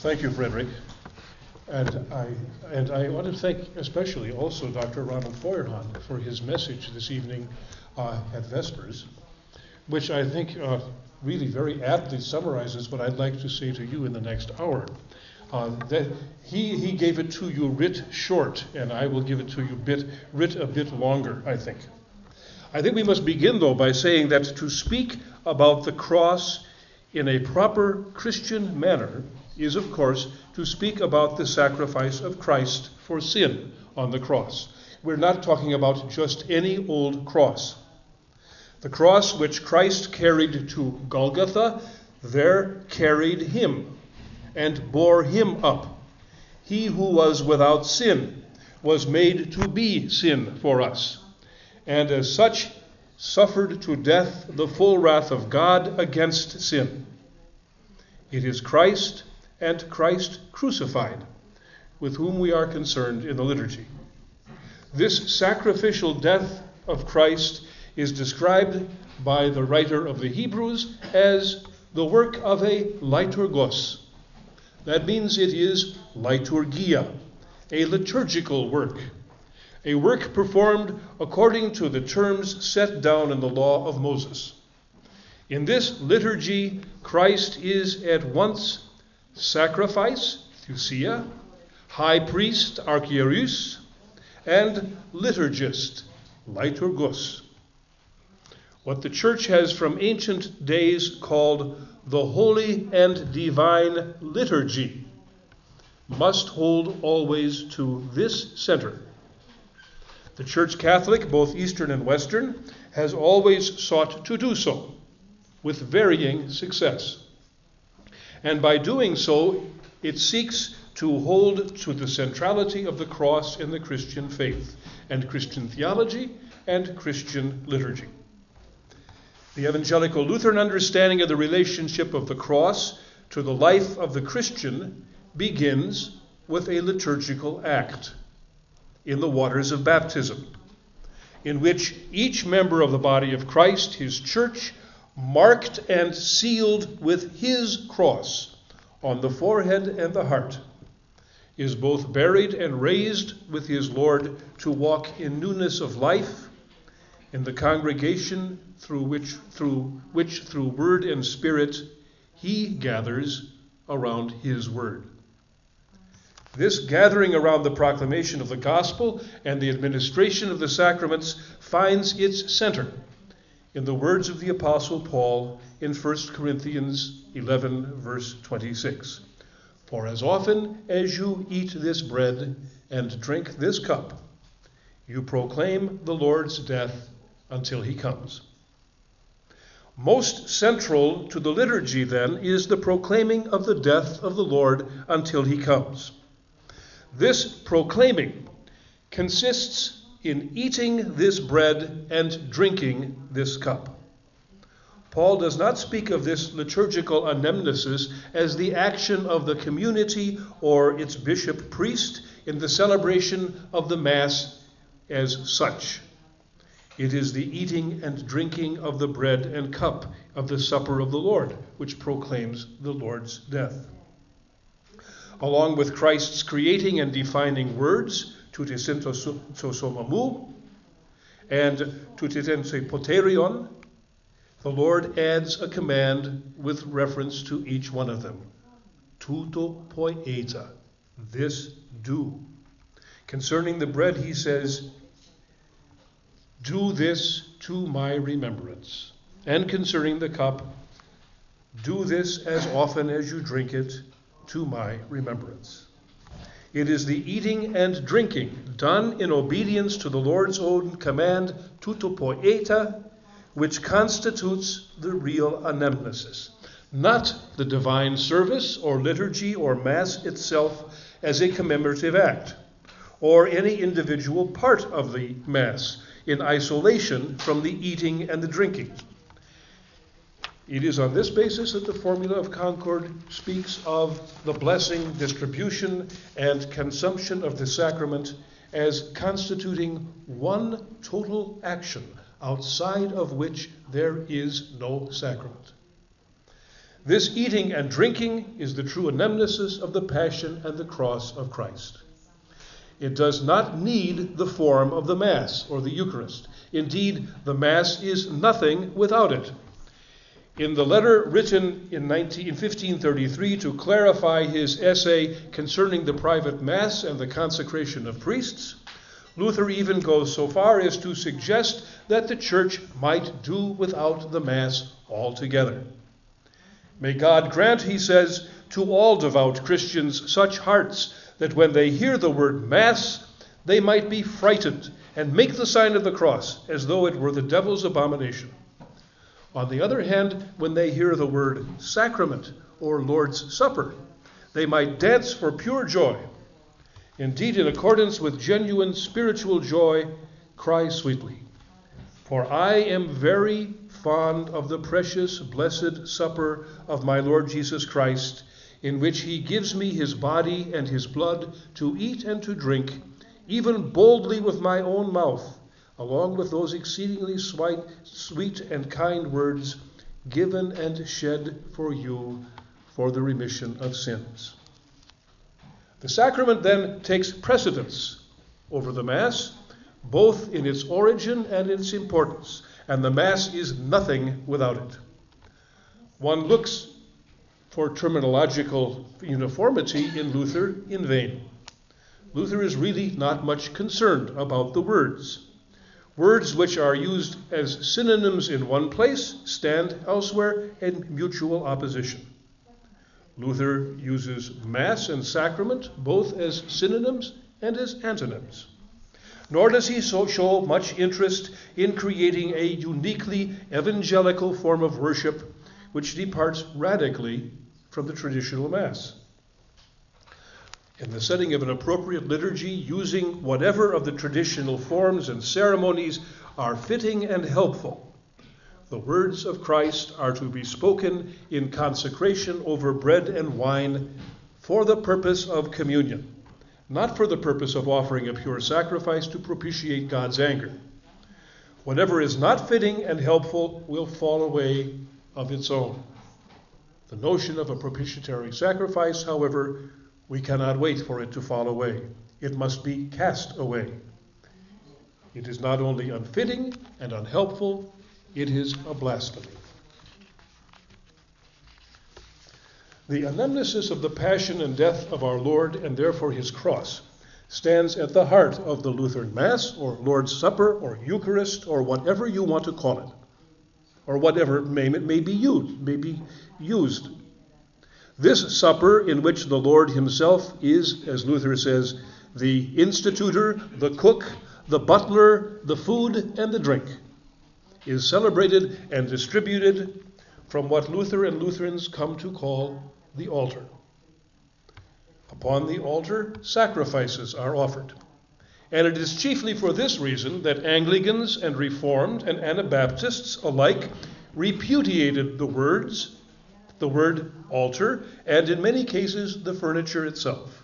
Thank you, Frederick. And I, and I want to thank especially also Dr. Ronald Feuerhahn for his message this evening uh, at Vespers, which I think uh, really very aptly summarizes what I'd like to say to you in the next hour. Uh, that he, he gave it to you writ short, and I will give it to you bit, writ a bit longer, I think. I think we must begin, though, by saying that to speak about the cross in a proper Christian manner is, of course, to speak about the sacrifice of Christ for sin on the cross. We're not talking about just any old cross. The cross which Christ carried to Golgotha, there carried him and bore him up. He who was without sin was made to be sin for us, and as such suffered to death the full wrath of God against sin. It is Christ and Christ crucified with whom we are concerned in the liturgy. This sacrificial death of Christ is described by the writer of the Hebrews as the work of a liturgos. That means it is liturgia, a liturgical work, a work performed according to the terms set down in the law of Moses. In this liturgy, Christ is at once sacrifice, thusia, high priest, archierus, and liturgist, liturgos. What the church has from ancient days called the holy and divine liturgy must hold always to this center. The Church Catholic, both Eastern and Western, has always sought to do so, with varying success. And by doing so, it seeks to hold to the centrality of the cross in the Christian faith, and Christian theology, and Christian liturgy. The evangelical Lutheran understanding of the relationship of the cross to the life of the Christian begins with a liturgical act in the waters of baptism, in which each member of the body of Christ, his church, marked and sealed with his cross on the forehead and the heart, is both buried and raised with his Lord to walk in newness of life in the congregation through which through which through word and spirit he gathers around his word. This gathering around the proclamation of the gospel and the administration of the sacraments finds its center in the words of the Apostle Paul in 1 Corinthians 11, verse 26. For as often as you eat this bread and drink this cup, you proclaim the Lord's death until he comes. Most central to the liturgy, then, is the proclaiming of the death of the Lord until he comes. This proclaiming consists in eating this bread and drinking this cup. Paul does not speak of this liturgical anamnesis as the action of the community or its bishop priest in the celebration of the Mass as such. It is the eating and drinking of the bread and cup of the supper of the Lord which proclaims the Lord's death. Along with Christ's creating and defining words, tutesento sosomamu, and tutitense poterion, the Lord adds a command with reference to each one of them. Tuto poieta, this do. Concerning the bread, he says, Do this to my remembrance. And concerning the cup, do this as often as you drink it to my remembrance. It is the eating and drinking done in obedience to the Lord's own command, tutopoieta, which constitutes the real anamnesis, not the divine service or liturgy or Mass itself as a commemorative act, or any individual part of the Mass in isolation from the eating and the drinking. It is on this basis that the Formula of Concord speaks of the blessing, distribution, and consumption of the sacrament as constituting one total action outside of which there is no sacrament. This eating and drinking is the true anamnesis of the passion and the cross of Christ. It does not need the form of the Mass or the Eucharist. Indeed, the Mass is nothing without it. In the letter written in, 19, in 1533 to clarify his essay concerning the private Mass and the consecration of priests, Luther even goes so far as to suggest that the Church might do without the Mass altogether. May God grant, he says, to all devout Christians such hearts that when they hear the word Mass, they might be frightened and make the sign of the cross as though it were the devil's abomination. On the other hand, when they hear the word sacrament or Lord's Supper, they might dance for pure joy. Indeed, in accordance with genuine spiritual joy, cry sweetly, For I am very fond of the precious, blessed supper of my Lord Jesus Christ in which he gives me his body and his blood to eat and to drink, even boldly with my own mouth, along with those exceedingly sweet and kind words given and shed for you for the remission of sins. The sacrament then takes precedence over the Mass, both in its origin and its importance, and the Mass is nothing without it. One looks for terminological uniformity in Luther in vain. Luther is really not much concerned about the words. Words which are used as synonyms in one place stand elsewhere in mutual opposition. Luther uses Mass and sacrament both as synonyms and as antonyms. Nor does he so show much interest in creating a uniquely evangelical form of worship which departs radically from the traditional Mass. In the setting of an appropriate liturgy, using whatever of the traditional forms and ceremonies are fitting and helpful, the words of Christ are to be spoken in consecration over bread and wine for the purpose of communion, not for the purpose of offering a pure sacrifice to propitiate God's anger. Whatever is not fitting and helpful will fall away of its own. The notion of a propitiatory sacrifice, however, we cannot wait for it to fall away. It must be cast away. It is not only unfitting and unhelpful, it is a blasphemy. The anamnesis of the passion and death of our Lord, and therefore his cross, stands at the heart of the Lutheran Mass, or Lord's Supper, or Eucharist, or whatever you want to call it, or whatever name it may be used, may be used. This supper, in which the Lord Himself is, as Luther says, the institutor, the cook, the butler, the food, and the drink, is celebrated and distributed from what Luther and Lutherans come to call the altar. Upon the altar, sacrifices are offered. And it is chiefly for this reason that Anglicans and Reformed and Anabaptists alike repudiated the words the word altar, and in many cases the furniture itself.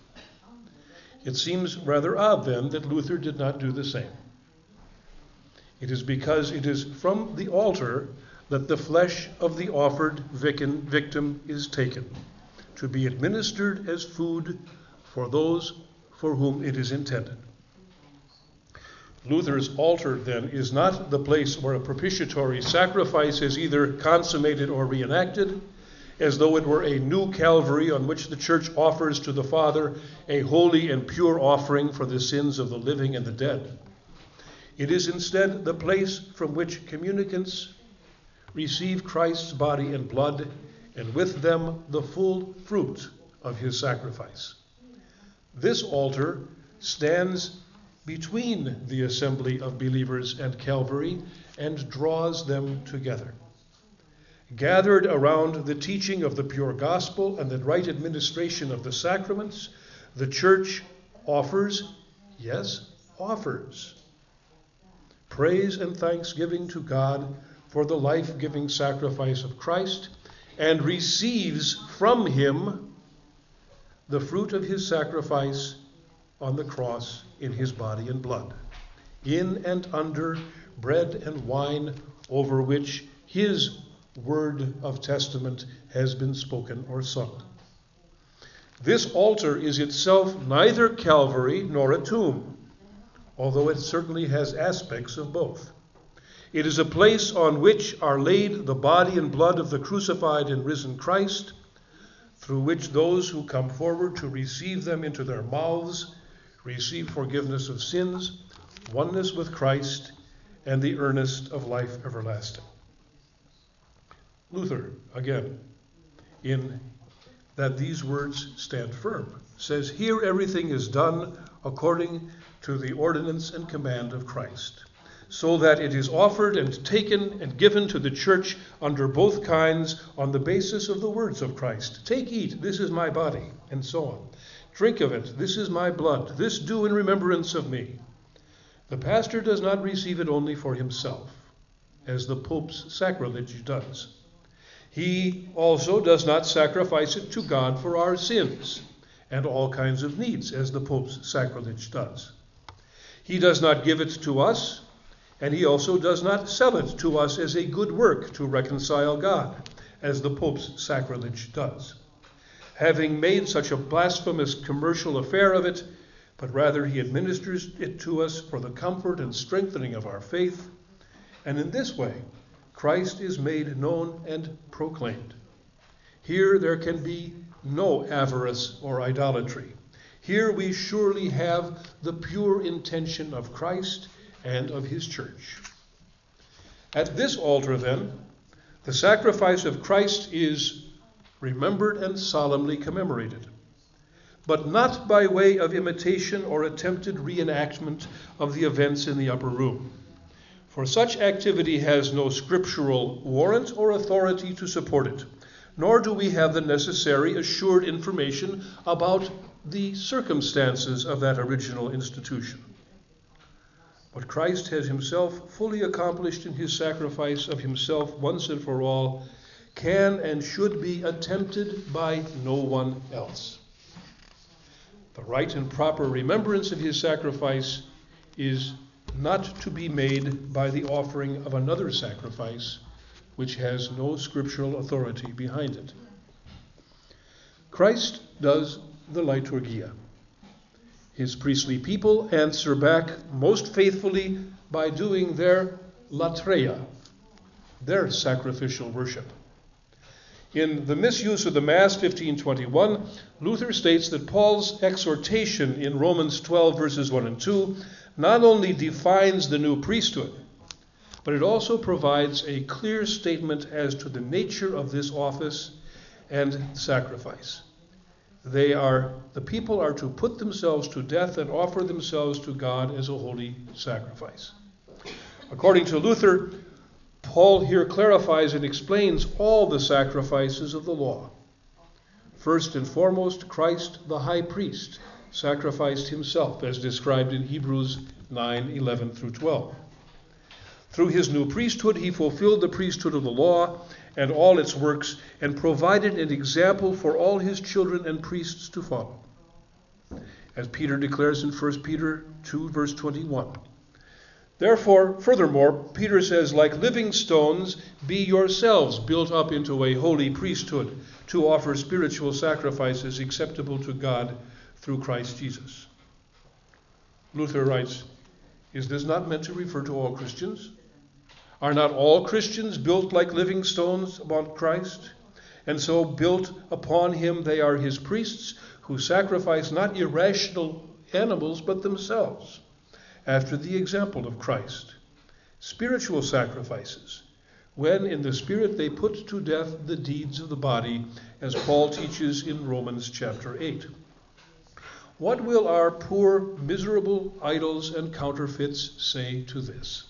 It seems rather odd then that Luther did not do the same. It is because it is from the altar that the flesh of the offered victim is taken, to be administered as food for those for whom it is intended. Luther's altar, then, is not the place where a propitiatory sacrifice is either consummated or reenacted, as though it were a new Calvary on which the church offers to the Father a holy and pure offering for the sins of the living and the dead. It is instead the place from which communicants receive Christ's body and blood, and with them the full fruit of his sacrifice. This altar stands between the assembly of believers and Calvary and draws them together gathered around the teaching of the pure gospel and the right administration of the sacraments, the church offers, yes, offers, praise and thanksgiving to God for the life giving sacrifice of Christ and receives from him the fruit of his sacrifice on the cross in his body and blood, in and under bread and wine over which his word of testament has been spoken or sung. This altar is itself neither Calvary nor a tomb, although it certainly has aspects of both. It is a place on which are laid the body and blood of the crucified and risen Christ, through which those who come forward to receive them into their mouths receive forgiveness of sins, oneness with Christ, and the earnest of life everlasting. Luther, again, in that these words stand firm, says, Here everything is done according to the ordinance and command of Christ, so that it is offered and taken and given to the church under both kinds on the basis of the words of Christ. Take, eat, this is my body, and so on. Drink of it, this is my blood, this do in remembrance of me. The pastor does not receive it only for himself, as the Pope's sacrilege does. He also does not sacrifice it to God for our sins and all kinds of needs, as the Pope's sacrilege does. He does not give it to us, and he also does not sell it to us as a good work to reconcile God, as the Pope's sacrilege does. Having made such a blasphemous commercial affair of it, but rather he administers it to us for the comfort and strengthening of our faith, and in this way Christ is made known and proclaimed. Here there can be no avarice or idolatry. Here we surely have the pure intention of Christ and of his church. At this altar, then, the sacrifice of Christ is remembered and solemnly commemorated, but not by way of imitation or attempted reenactment of the events in the upper room for such activity has no scriptural warrant or authority to support it, nor do we have the necessary assured information about the circumstances of that original institution. What Christ has himself fully accomplished in his sacrifice of himself once and for all can and should be attempted by no one else. The right and proper remembrance of his sacrifice is not to be made by the offering of another sacrifice which has no scriptural authority behind it. Christ does the liturgia. His priestly people answer back most faithfully by doing their latreia, their sacrificial worship. In the misuse of the Mass 1521, Luther states that Paul's exhortation in Romans 12, verses 1 and 2, not only defines the new priesthood, but it also provides a clear statement as to the nature of this office and sacrifice. They are the people are to put themselves to death and offer themselves to God as a holy sacrifice. According to Luther, Paul here clarifies and explains all the sacrifices of the law. First and foremost, Christ the high priest sacrificed himself, as described in Hebrews 9 11 through 12. Through his new priesthood, he fulfilled the priesthood of the law and all its works, and provided an example for all his children and priests to follow. As Peter declares in 1 Peter 2, verse 21. Therefore, furthermore, Peter says, like living stones, be yourselves built up into a holy priesthood to offer spiritual sacrifices acceptable to God through Christ Jesus. Luther writes, Is this not meant to refer to all Christians? Are not all Christians built like living stones upon Christ? And so, built upon him, they are his priests who sacrifice not irrational animals, but themselves, after the example of Christ. Spiritual sacrifices, when in the Spirit they put to death the deeds of the body, as Paul teaches in Romans chapter 8. What will our poor, miserable idols and counterfeits say to this?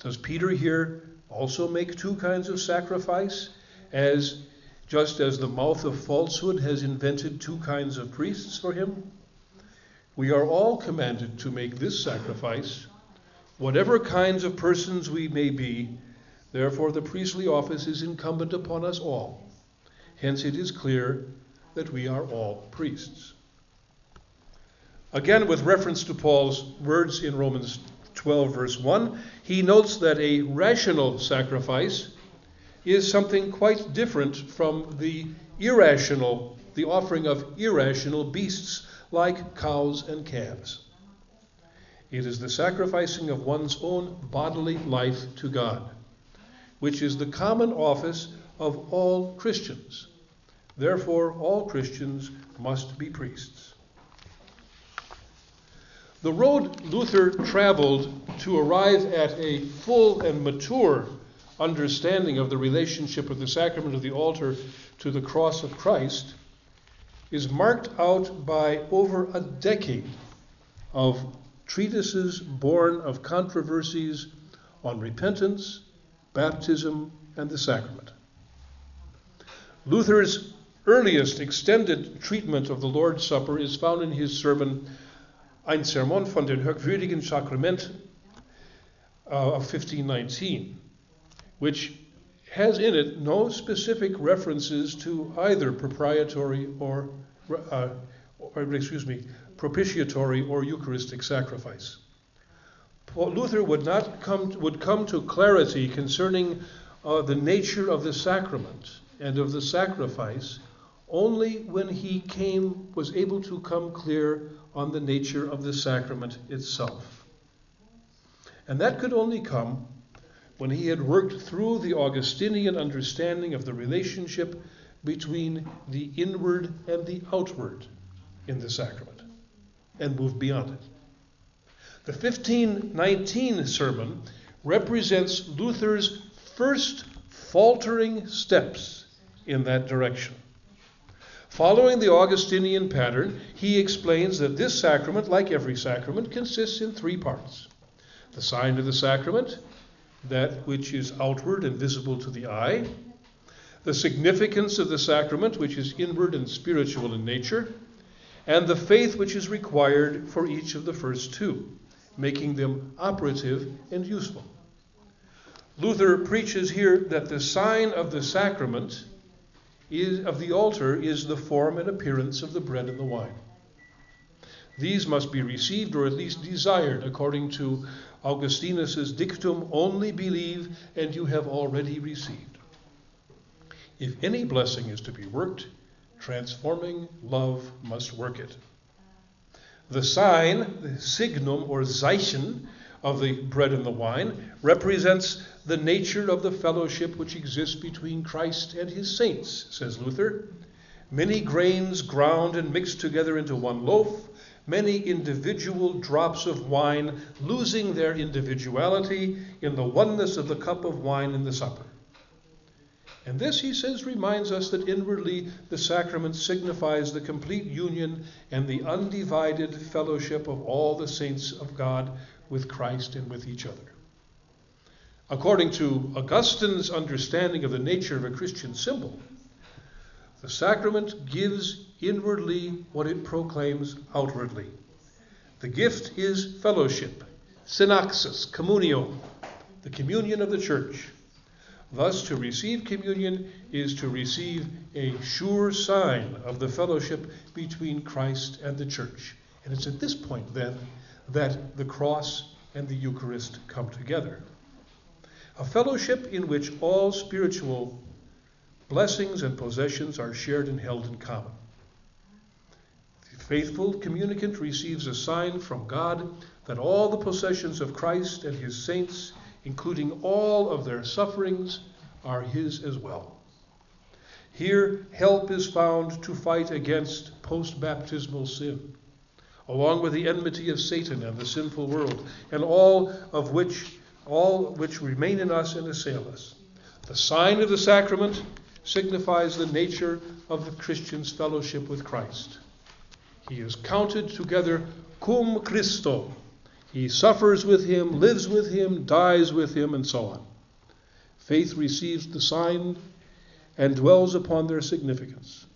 Does Peter here also make two kinds of sacrifice, as just as the mouth of falsehood has invented two kinds of priests for him? We are all commanded to make this sacrifice, whatever kinds of persons we may be. Therefore, the priestly office is incumbent upon us all. Hence, it is clear that we are all priests. Again, with reference to Paul's words in Romans 12, verse 1, he notes that a rational sacrifice is something quite different from the irrational, the offering of irrational beasts like cows and calves. It is the sacrificing of one's own bodily life to God, which is the common office of all Christians. Therefore, all Christians must be priests. The road Luther traveled to arrive at a full and mature understanding of the relationship of the sacrament of the altar to the cross of Christ is marked out by over a decade of treatises born of controversies on repentance, baptism, and the sacrament. Luther's earliest extended treatment of the Lord's Supper is found in his sermon Ein Sermon von den Hochwürdigen Sakrament uh, of 1519, which has in it no specific references to either proprietary or, uh, or excuse me, propitiatory or Eucharistic sacrifice. Luther would not come would come to clarity concerning uh, the nature of the sacrament and of the sacrifice only when he came was able to come clear on the nature of the sacrament itself. And that could only come when he had worked through the Augustinian understanding of the relationship between the inward and the outward in the sacrament and moved beyond it. The 1519 sermon represents Luther's first faltering steps in that direction. Following the Augustinian pattern, he explains that this sacrament, like every sacrament, consists in three parts. The sign of the sacrament, that which is outward and visible to the eye, the significance of the sacrament, which is inward and spiritual in nature, and the faith which is required for each of the first two, making them operative and useful. Luther preaches here that the sign of the sacrament is, of the altar is the form and appearance of the bread and the wine. These must be received or at least desired according to Augustinus's dictum only believe and you have already received. If any blessing is to be worked, transforming love must work it. The sign, the signum or Zeichen of the bread and the wine, represents the nature of the fellowship which exists between Christ and his saints, says Luther. Many grains ground and mixed together into one loaf, many individual drops of wine losing their individuality in the oneness of the cup of wine in the supper. And this, he says, reminds us that inwardly the sacrament signifies the complete union and the undivided fellowship of all the saints of God with Christ and with each other. According to Augustine's understanding of the nature of a Christian symbol, the sacrament gives inwardly what it proclaims outwardly. The gift is fellowship, synaxis, communio, the communion of the church. Thus, to receive communion is to receive a sure sign of the fellowship between Christ and the church. And it's at this point, then, that the cross and the Eucharist come together. A fellowship in which all spiritual blessings and possessions are shared and held in common. The faithful communicant receives a sign from God that all the possessions of Christ and his saints, including all of their sufferings, are his as well. Here, help is found to fight against post baptismal sin along with the enmity of Satan and the sinful world, and all of which all which remain in us and assail us. The sign of the sacrament signifies the nature of the Christian's fellowship with Christ. He is counted together cum Christo. He suffers with him, lives with him, dies with him, and so on. Faith receives the sign and dwells upon their significance.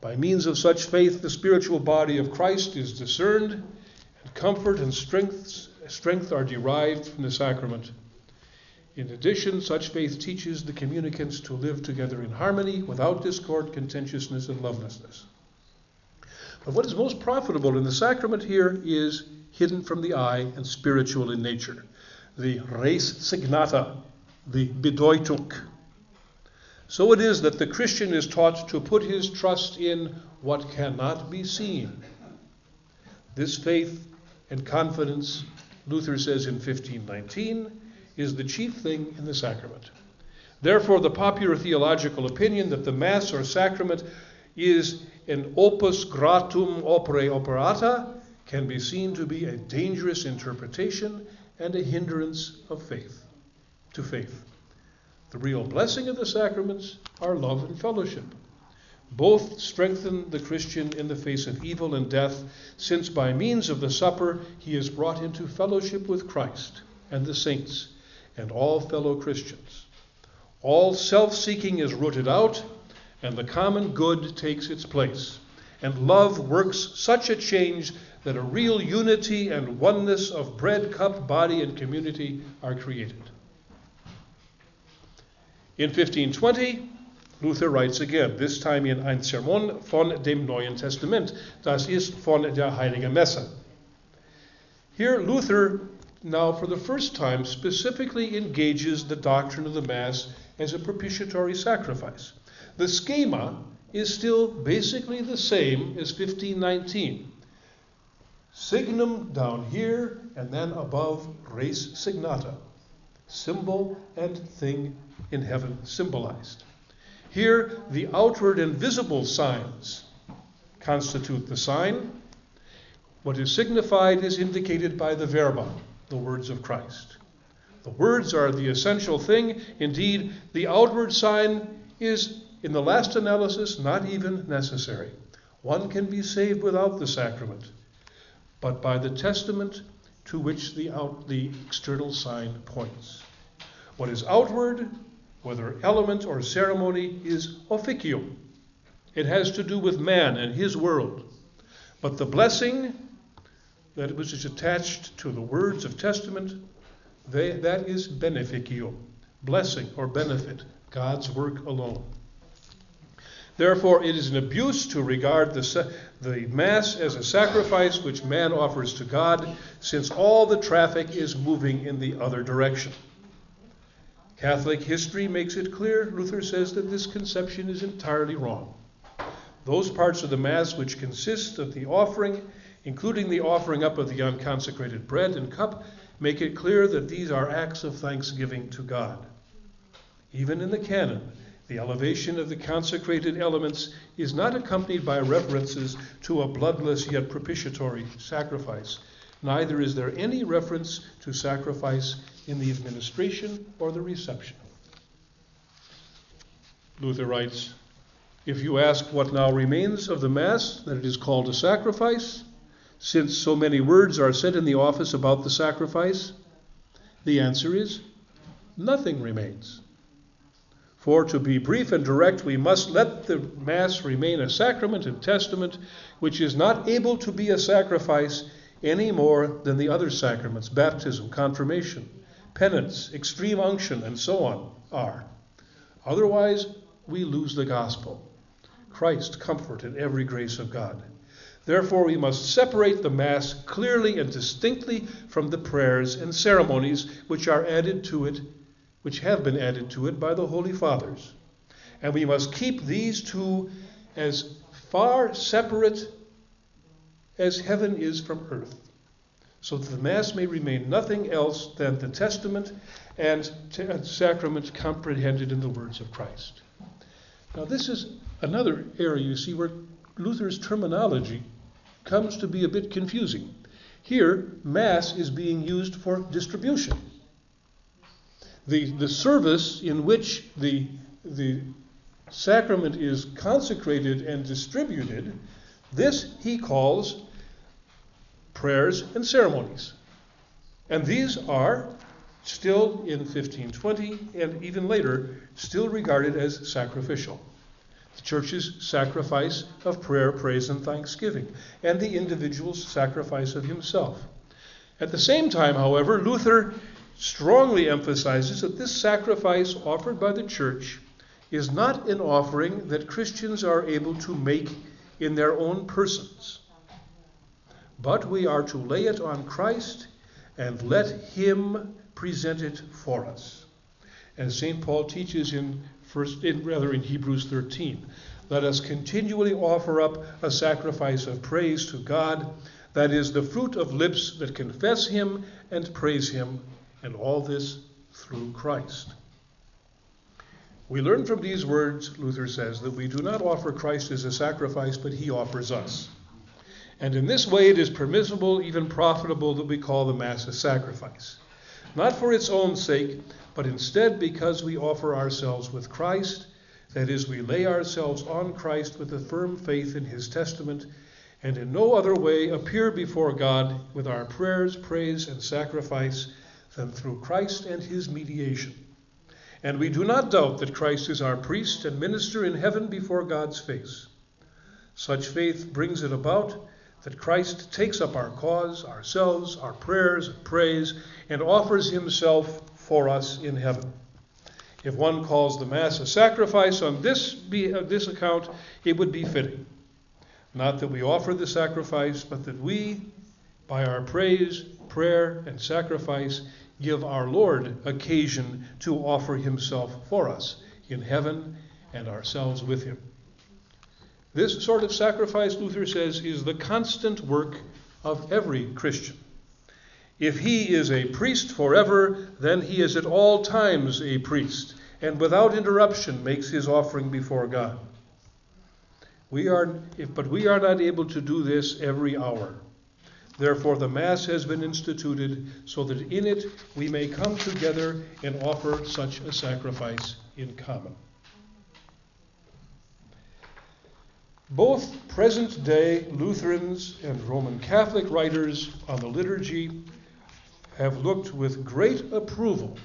By means of such faith, the spiritual body of Christ is discerned, and comfort and strength, strength are derived from the sacrament. In addition, such faith teaches the communicants to live together in harmony without discord, contentiousness, and lovelessness. But what is most profitable in the sacrament here is hidden from the eye and spiritual in nature. The res signata, the Bedeutung. So it is that the Christian is taught to put his trust in what cannot be seen. This faith and confidence, Luther says in 1519, is the chief thing in the sacrament. Therefore, the popular theological opinion that the Mass or sacrament is an opus gratum opere operata can be seen to be a dangerous interpretation and a hindrance of faith to faith. The real blessing of the sacraments are love and fellowship. Both strengthen the Christian in the face of evil and death, since by means of the supper he is brought into fellowship with Christ and the saints and all fellow Christians. All self seeking is rooted out, and the common good takes its place. And love works such a change that a real unity and oneness of bread, cup, body, and community are created. In 1520, Luther writes again, this time in Ein Sermon von dem Neuen Testament, das ist von der Heiligen Messe. Here, Luther now, for the first time, specifically engages the doctrine of the Mass as a propitiatory sacrifice. The schema is still basically the same as 1519 signum down here, and then above res signata, symbol and thing in heaven symbolized. Here, the outward and visible signs constitute the sign. What is signified is indicated by the verba, the words of Christ. The words are the essential thing. Indeed, the outward sign is, in the last analysis, not even necessary. One can be saved without the sacrament but by the testament to which the, out, the external sign points. What is outward, whether element or ceremony, is officium. It has to do with man and his world. But the blessing that which is attached to the words of testament, they, that is beneficium, blessing or benefit, God's work alone. Therefore, it is an abuse to regard the, the Mass as a sacrifice which man offers to God, since all the traffic is moving in the other direction. Catholic history makes it clear, Luther says, that this conception is entirely wrong. Those parts of the Mass which consist of the offering, including the offering up of the unconsecrated bread and cup, make it clear that these are acts of thanksgiving to God. Even in the canon, the elevation of the consecrated elements is not accompanied by references to a bloodless yet propitiatory sacrifice. Neither is there any reference to sacrifice in the administration or the reception. Luther writes If you ask what now remains of the Mass, that it is called a sacrifice, since so many words are said in the office about the sacrifice, the answer is nothing remains. For to be brief and direct, we must let the Mass remain a sacrament and testament which is not able to be a sacrifice any more than the other sacraments, baptism, confirmation, penance, extreme unction, and so on, are. Otherwise, we lose the gospel. Christ, comfort, and every grace of God. Therefore, we must separate the Mass clearly and distinctly from the prayers and ceremonies which are added to it which have been added to it by the Holy Fathers. And we must keep these two as far separate as heaven is from earth, so that the Mass may remain nothing else than the testament and uh, sacrament comprehended in the words of Christ. Now, this is another area you see where Luther's terminology comes to be a bit confusing. Here, Mass is being used for distribution the, the service in which the, the sacrament is consecrated and distributed, this he calls prayers and ceremonies. And these are still in 1520 and even later still regarded as sacrificial. The church's sacrifice of prayer, praise, and thanksgiving, and the individual's sacrifice of himself. At the same time, however, Luther strongly emphasizes that this sacrifice offered by the church is not an offering that Christians are able to make in their own persons, but we are to lay it on Christ and let Him present it for us. As St. Paul teaches in first in, rather in Hebrews 13. Let us continually offer up a sacrifice of praise to God, that is the fruit of lips that confess him and praise him, and all this through Christ. We learn from these words, Luther says, that we do not offer Christ as a sacrifice, but he offers us. And in this way, it is permissible, even profitable, that we call the Mass a sacrifice. Not for its own sake, but instead because we offer ourselves with Christ, that is, we lay ourselves on Christ with a firm faith in his testament, and in no other way appear before God with our prayers, praise, and sacrifice than through Christ and his mediation. And we do not doubt that Christ is our priest and minister in heaven before God's face. Such faith brings it about that Christ takes up our cause, ourselves, our prayers and praise, and offers himself for us in heaven. If one calls the Mass a sacrifice on this, be, uh, this account, it would be fitting. Not that we offer the sacrifice, but that we, by our praise, prayer, and sacrifice, give our Lord occasion to offer himself for us in heaven and ourselves with him. This sort of sacrifice, Luther says, is the constant work of every Christian. If he is a priest forever, then he is at all times a priest, and without interruption makes his offering before God. We are, if, but we are not able to do this every hour. Therefore, the Mass has been instituted so that in it we may come together and offer such a sacrifice in common. Both present day Lutherans and Roman Catholic writers on the liturgy have looked with great approval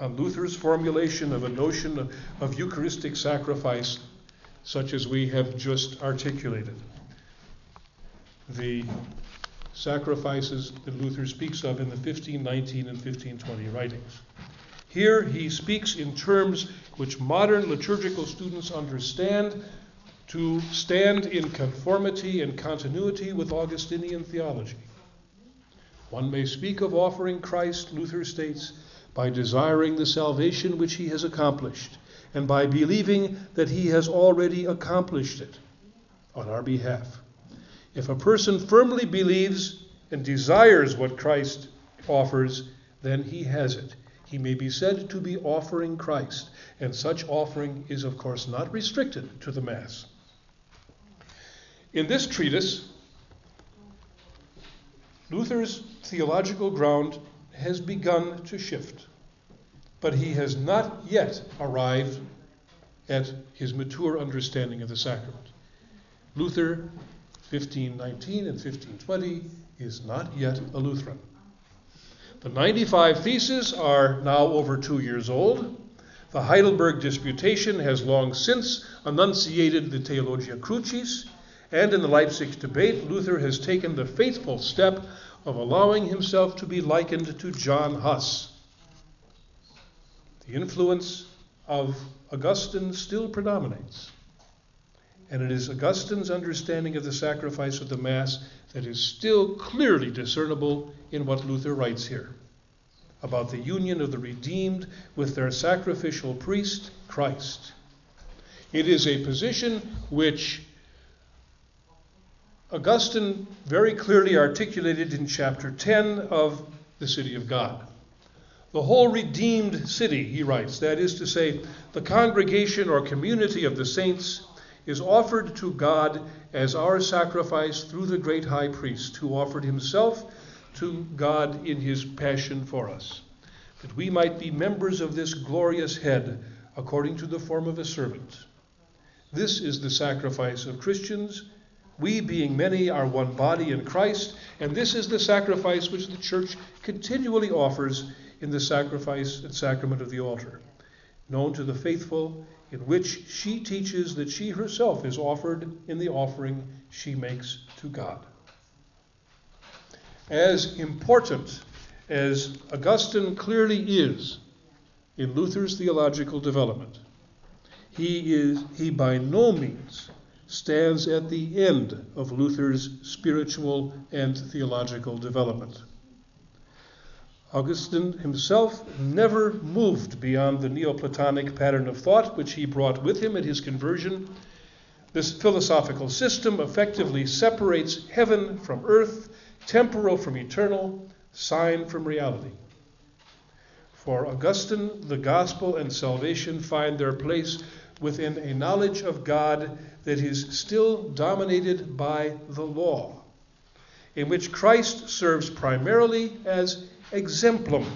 on Luther's formulation of a notion of, of Eucharistic sacrifice, such as we have just articulated. The sacrifices that Luther speaks of in the 1519 and 1520 writings. Here he speaks in terms which modern liturgical students understand to stand in conformity and continuity with Augustinian theology. One may speak of offering Christ, Luther states, by desiring the salvation which he has accomplished, and by believing that he has already accomplished it on our behalf. If a person firmly believes and desires what Christ offers, then he has it. He may be said to be offering Christ, and such offering is, of course, not restricted to the Mass. In this treatise, Luther's theological ground has begun to shift, but he has not yet arrived at his mature understanding of the sacrament. Luther 1519 and 1520 is not yet a Lutheran. The 95 Theses are now over two years old. The Heidelberg Disputation has long since enunciated the Theologia Crucis, and in the Leipzig debate, Luther has taken the faithful step of allowing himself to be likened to John Huss. The influence of Augustine still predominates. And it is Augustine's understanding of the sacrifice of the Mass that is still clearly discernible in what Luther writes here about the union of the redeemed with their sacrificial priest, Christ. It is a position which Augustine very clearly articulated in chapter 10 of The City of God. The whole redeemed city, he writes, that is to say, the congregation or community of the saints, is offered to God as our sacrifice through the great high priest who offered himself to God in his passion for us, that we might be members of this glorious head according to the form of a servant. This is the sacrifice of Christians. We, being many, are one body in Christ, and this is the sacrifice which the church continually offers in the sacrifice and sacrament of the altar, known to the faithful in which she teaches that she herself is offered in the offering she makes to God. As important as Augustine clearly is in Luther's theological development, he, is, he by no means stands at the end of Luther's spiritual and theological development. Augustine himself never moved beyond the Neoplatonic pattern of thought which he brought with him at his conversion. This philosophical system effectively separates heaven from earth, temporal from eternal, sign from reality. For Augustine, the gospel and salvation find their place within a knowledge of God that is still dominated by the law, in which Christ serves primarily as exemplum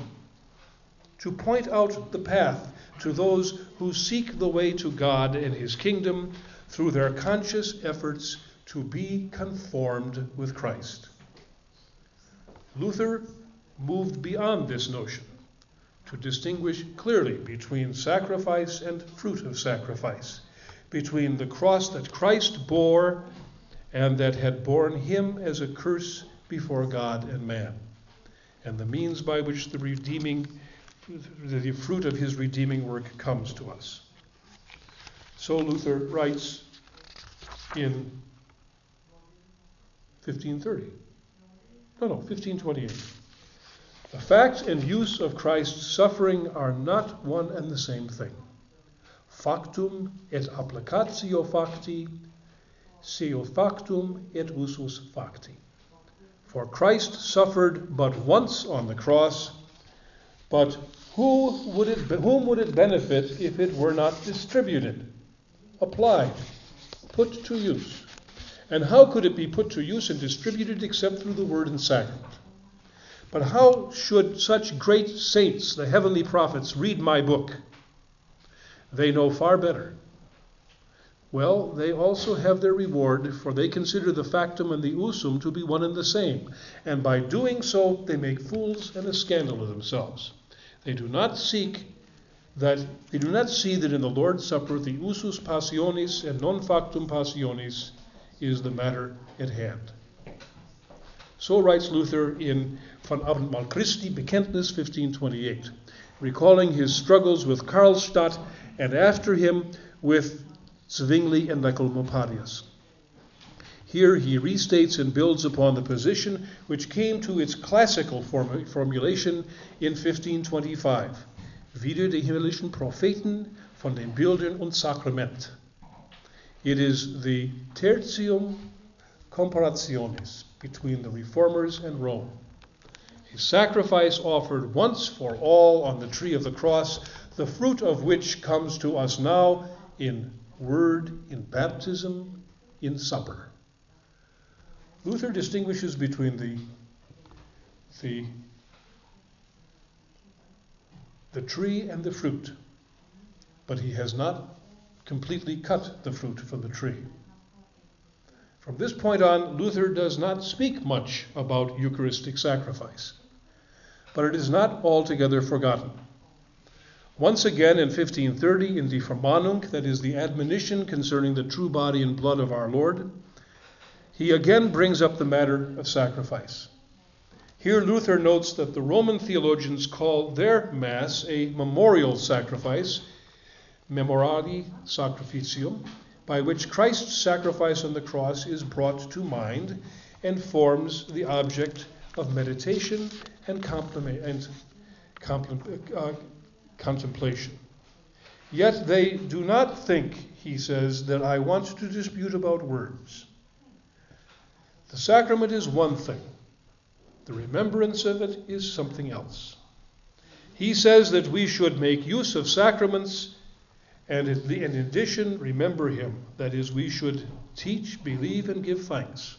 to point out the path to those who seek the way to God and His kingdom through their conscious efforts to be conformed with Christ. Luther moved beyond this notion to distinguish clearly between sacrifice and fruit of sacrifice, between the cross that Christ bore and that had borne him as a curse before God and man, and the means by which the redeeming the fruit of his redeeming work comes to us. So Luther writes in 1530. No, no, 1528. The fact and use of Christ's suffering are not one and the same thing. Factum et applicatio facti, seo factum et usus facti. For Christ suffered but once on the cross, but who would it, whom would it benefit if it were not distributed, applied, put to use? And how could it be put to use and distributed except through the word and sacrament? But how should such great saints, the heavenly prophets, read my book? They know far better. Well, they also have their reward, for they consider the factum and the usum to be one and the same, and by doing so they make fools and a scandal of themselves. They do not seek that they do not see that in the Lord's Supper the usus passionis and non factum passionis is the matter at hand. So writes Luther in Vom Abendmahl Christi, Bekenntnis 1528, recalling his struggles with Karlstadt and after him with Zwingli and Oecolampadius. Here he restates and builds upon the position which came to its classical form- formulation in 1525. Wider die himmlischen Propheten von den Bildern und Sakrament. It is the tertium comparationis between the reformers and Rome. Sacrifice offered once for all on the tree of the cross, the fruit of which comes to us now in word, in baptism, in supper. Luther distinguishes between the, the, the tree and the fruit, but he has not completely cut the fruit from the tree. From this point on, Luther does not speak much about Eucharistic sacrifice, but it is not altogether forgotten. Once again in 1530, in the Vermahnung, that is the admonition concerning the true body and blood of our Lord, he again brings up the matter of sacrifice. Here, Luther notes that the Roman theologians call their Mass a memorial sacrifice, memoriale sacrificium, by which Christ's sacrifice on the cross is brought to mind and forms the object of meditation and, and uh, contemplation. Yet they do not think, he says, that I want to dispute about words. The sacrament is one thing, the remembrance of it is something else. He says that we should make use of sacraments and in addition, remember him. That is, we should teach, believe, and give thanks.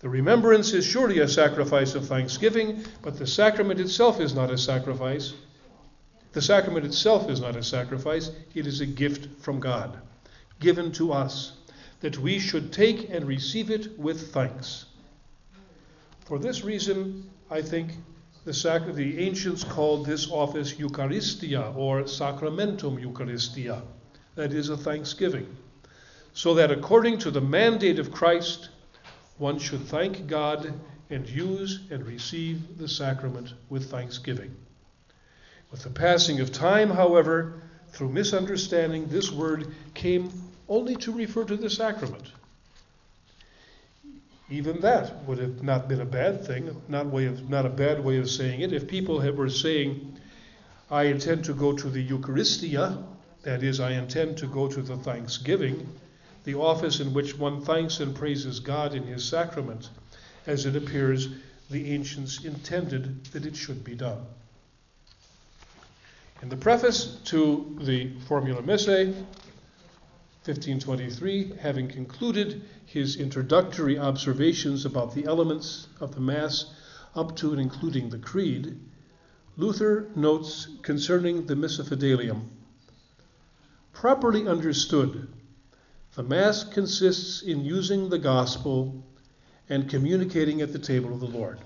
The remembrance is surely a sacrifice of thanksgiving, but the sacrament itself is not a sacrifice. The sacrament itself is not a sacrifice, it is a gift from God, given to us, that we should take and receive it with thanks. For this reason, I think the, sac- the ancients called this office Eucharistia or Sacramentum Eucharistia, that is, a thanksgiving. So that according to the mandate of Christ, one should thank God and use and receive the sacrament with thanksgiving. With the passing of time, however, through misunderstanding, this word came only to refer to the sacrament. even that would have not been a bad thing, not, way of, not a bad way of saying it. If people were saying, I intend to go to the Eucharistia, that is, I intend to go to the Thanksgiving, the office in which one thanks and praises God in His sacrament, as it appears the ancients intended that it should be done. In the preface to the Formula Missae, 1523, having concluded his introductory observations about the elements of the Mass up to and including the Creed, Luther notes concerning the Missa Fidelium Properly understood, the Mass consists in using the Gospel and communicating at the table of the Lord.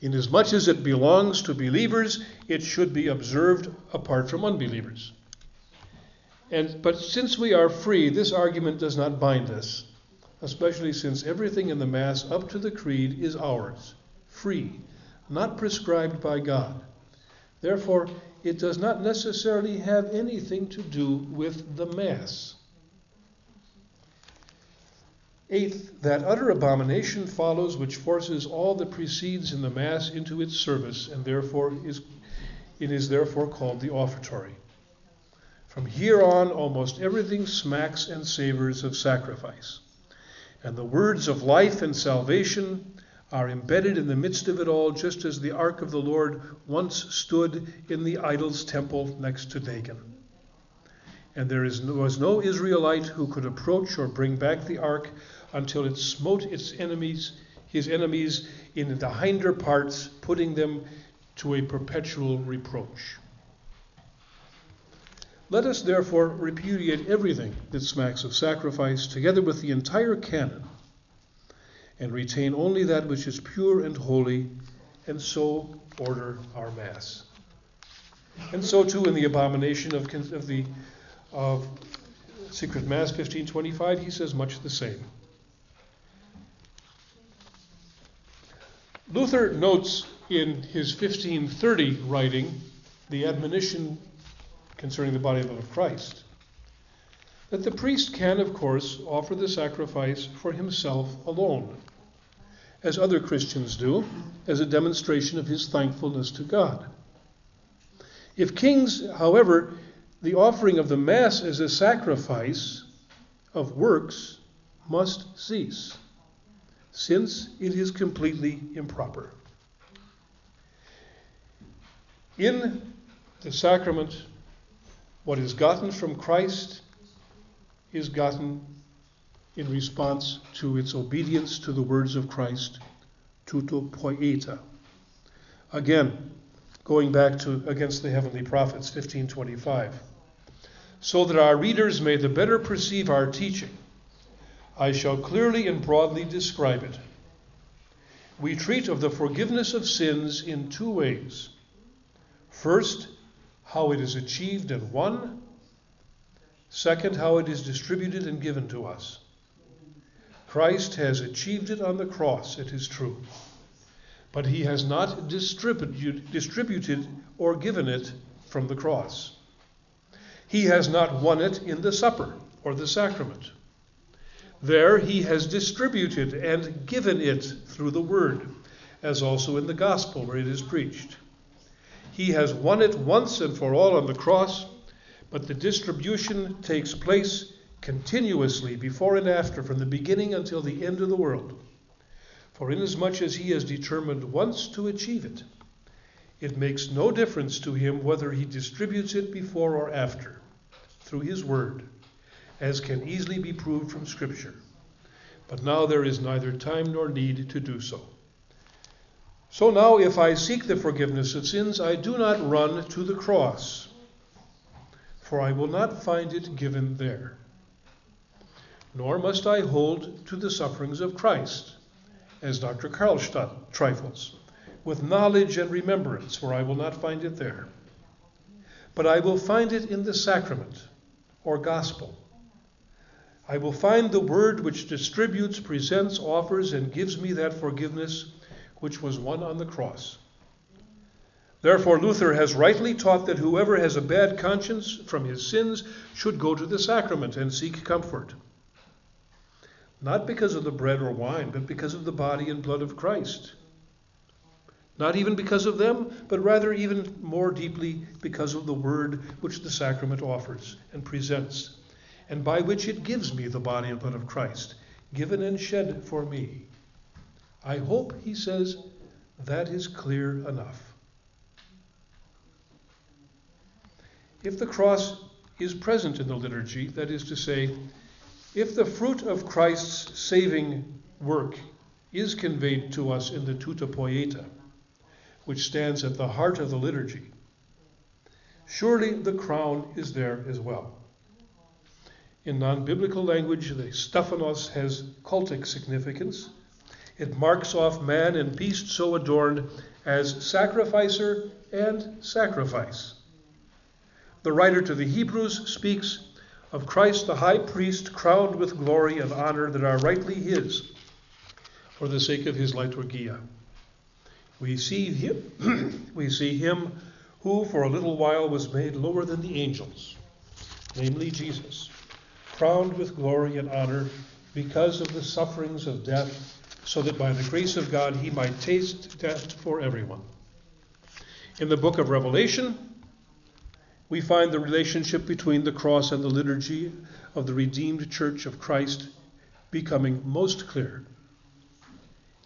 Inasmuch as it belongs to believers, it should be observed apart from unbelievers. And, but since we are free, this argument does not bind us, especially since everything in the Mass up to the Creed is ours, free, not prescribed by God. Therefore, it does not necessarily have anything to do with the Mass. Eighth, that utter abomination follows which forces all that precedes in the Mass into its service, and therefore is, it is therefore called the offertory. From here on, almost everything smacks and savors of sacrifice. And the words of life and salvation are embedded in the midst of it all, just as the ark of the Lord once stood in the idol's temple next to Dagon. And there is, was no Israelite who could approach or bring back the ark until it smote its enemies, his enemies, in the hinder parts, putting them to a perpetual reproach. Let us therefore repudiate everything that smacks of sacrifice, together with the entire canon, and retain only that which is pure and holy, and so order our Mass. And so too in the abomination of, of the of Secret Mass 1525, he says much the same. Luther notes in his 1530 writing the admonition concerning the body and blood of Christ. That the priest can, of course, offer the sacrifice for himself alone, as other Christians do, as a demonstration of his thankfulness to God. If kings, however, the offering of the Mass as a sacrifice of works must cease, since it is completely improper. In the sacrament what is gotten from Christ is gotten in response to its obedience to the words of Christ, touto poieite. Again, going back to against the heavenly prophets, 1525. So that our readers may the better perceive our teaching, I shall clearly and broadly describe it. We treat of the forgiveness of sins in two ways. First, how it is achieved and won. Second, how it is distributed and given to us. Christ has achieved it on the cross, it is true. But he has not distributed, distributed or given it from the cross. He has not won it in the supper or the sacrament. There he has distributed and given it through the word, as also in the gospel where it is preached. He has won it once and for all on the cross, but the distribution takes place continuously before and after, from the beginning until the end of the world. For inasmuch as he has determined once to achieve it, it makes no difference to him whether he distributes it before or after, through his word, as can easily be proved from Scripture. But now there is neither time nor need to do so. So now, if I seek the forgiveness of sins, I do not run to the cross, for I will not find it given there. Nor must I hold to the sufferings of Christ, as Dr. Karlstadt trifles, with knowledge and remembrance, for I will not find it there. But I will find it in the sacrament or gospel. I will find the word which distributes, presents, offers, and gives me that forgiveness which was won on the cross. Therefore, Luther has rightly taught that whoever has a bad conscience from his sins should go to the sacrament and seek comfort. not because of the bread or wine, but because of the body and blood of Christ. Not even because of them, but rather even more deeply because of the word which the sacrament offers and presents, and by which it gives me the body and blood of Christ, given and shed for me. I hope, he says, that is clear enough. If the cross is present in the liturgy, that is to say, if the fruit of Christ's saving work is conveyed to us in the touto poieite, which stands at the heart of the liturgy, surely the crown is there as well. In non biblical language, the Stephanos has cultic significance. It marks off man and beast so adorned as sacrificer and sacrifice. The writer to the Hebrews speaks of Christ the high priest crowned with glory and honor that are rightly his for the sake of his liturgia. We see him, we see him who for a little while was made lower than the angels, namely Jesus, crowned with glory and honor because of the sufferings of death, so that by the grace of God he might taste death for everyone. In the book of Revelation, we find the relationship between the cross and the liturgy of the redeemed church of Christ becoming most clear.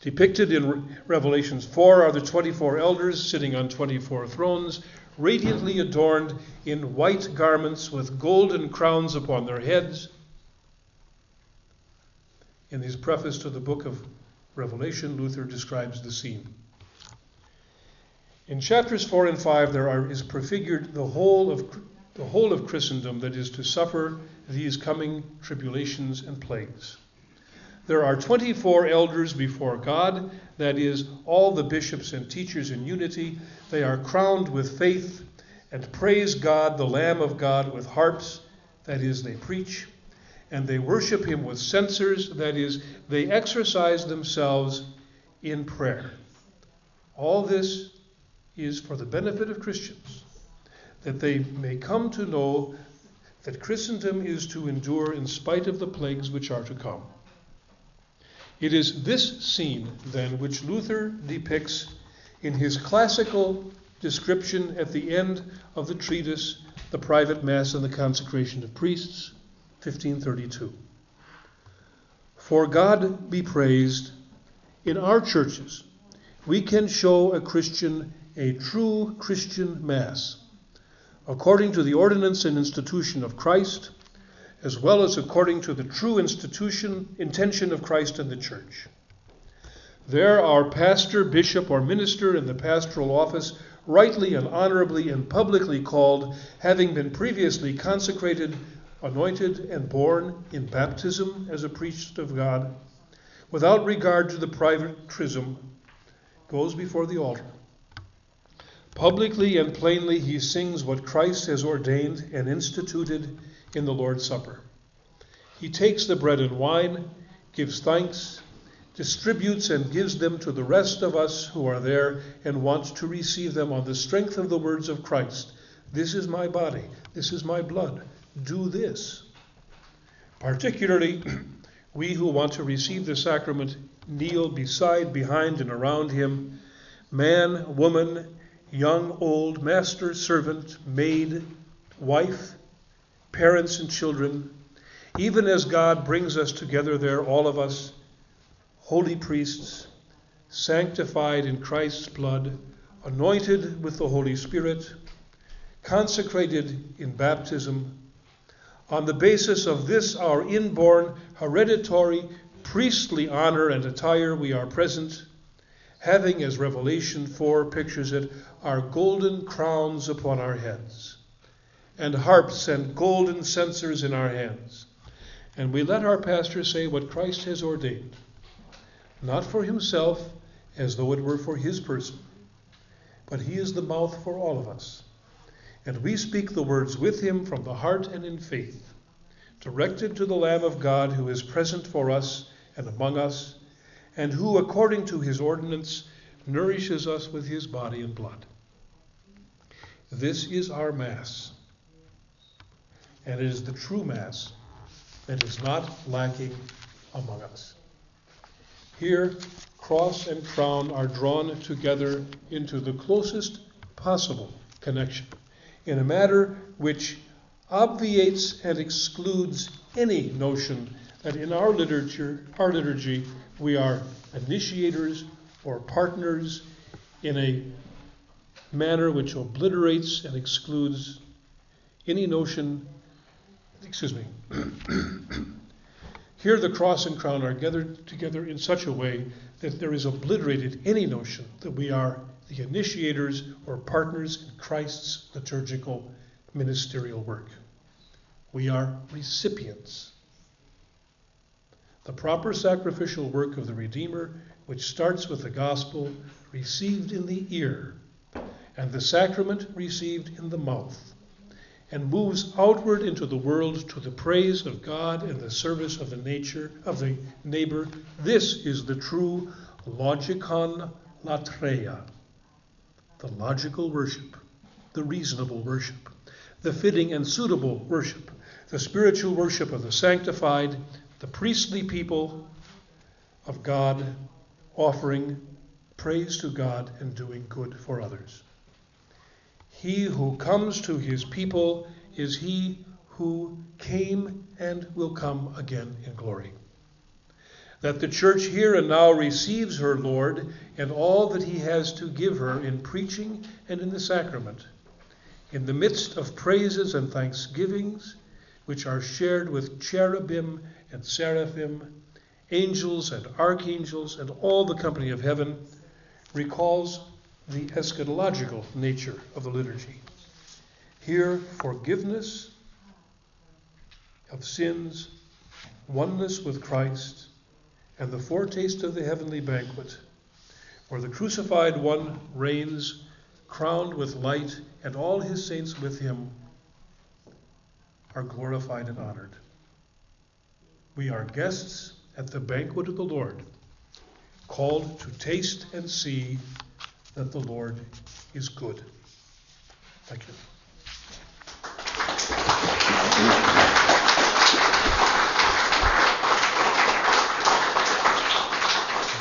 Depicted in Revelations 4 are the 24 elders sitting on 24 thrones, radiantly adorned in white garments with golden crowns upon their heads. In his preface to the book of Revelation, Luther describes the scene. In chapters 4 and 5, there are, is prefigured the whole, of, the whole of Christendom that is to suffer these coming tribulations and plagues. There are 24 elders before God, that is, all the bishops and teachers in unity. They are crowned with faith and praise God, the Lamb of God, with harps, that is, they preach. And they worship him with censers, that is, they exercise themselves in prayer. All this is for the benefit of Christians, that they may come to know that Christendom is to endure in spite of the plagues which are to come. It is this scene, then, which Luther depicts in his classical description at the end of the treatise, The Private Mass and the Consecration of Priests, 1532. For God be praised, in our churches we can show a Christian a true Christian Mass, according to the ordinance and institution of Christ as well as according to the true institution, intention of Christ and the Church. There, our pastor, bishop, or minister in the pastoral office, rightly and honorably and publicly called, having been previously consecrated, anointed, and born in baptism as a priest of God, without regard to the private chrism, goes before the altar. Publicly and plainly he sings what Christ has ordained and instituted in the Lord's Supper. He takes the bread and wine, gives thanks, distributes and gives them to the rest of us who are there and want to receive them on the strength of the words of Christ. This is my body, this is my blood. Do this. Particularly, we who want to receive the sacrament kneel beside, behind, and around him, man, woman, young, old, master, servant, maid, wife, parents and children, even as God brings us together there, all of us, holy priests, sanctified in Christ's blood, anointed with the Holy Spirit, consecrated in baptism. On the basis of this, our inborn, hereditary, priestly honor and attire, we are present, having, as Revelation 4 pictures it, our golden crowns upon our heads and harps and golden censers in our hands. And we let our pastor say what Christ has ordained, not for himself as though it were for his person, but he is the mouth for all of us. And we speak the words with him from the heart and in faith, directed to the Lamb of God who is present for us and among us, and who, according to his ordinance, nourishes us with his body and blood. This is our Mass and it is the true Mass that is not lacking among us. Here, cross and crown are drawn together into the closest possible connection in a matter which obviates and excludes any notion that in our literature, our liturgy, we are initiators or partners in a manner which obliterates and excludes any notion, excuse me. Here the cross and crown are gathered together in such a way that there is obliterated any notion that we are the initiators or partners in Christ's liturgical ministerial work. We are recipients. The proper sacrificial work of the Redeemer, which starts with the gospel received in the ear and the sacrament received in the mouth, and moves outward into the world to the praise of God and the service of the nature of the neighbor. This is the true logikon latreia, the logical worship, the reasonable worship, the fitting and suitable worship, the spiritual worship of the sanctified, the priestly people of God, offering praise to God and doing good for others. He who comes to his people is he who came and will come again in glory. That the church here and now receives her Lord and all that he has to give her in preaching and in the sacrament, in the midst of praises and thanksgivings, which are shared with cherubim and seraphim, angels and archangels, and all the company of heaven, recalls the eschatological nature of the liturgy. Here, forgiveness of sins, oneness with Christ, and the foretaste of the heavenly banquet, where the crucified one reigns, crowned with light, and all his saints with him are glorified and honored. We are guests at the banquet of the Lord, called to taste and see that the Lord is good. Thank you.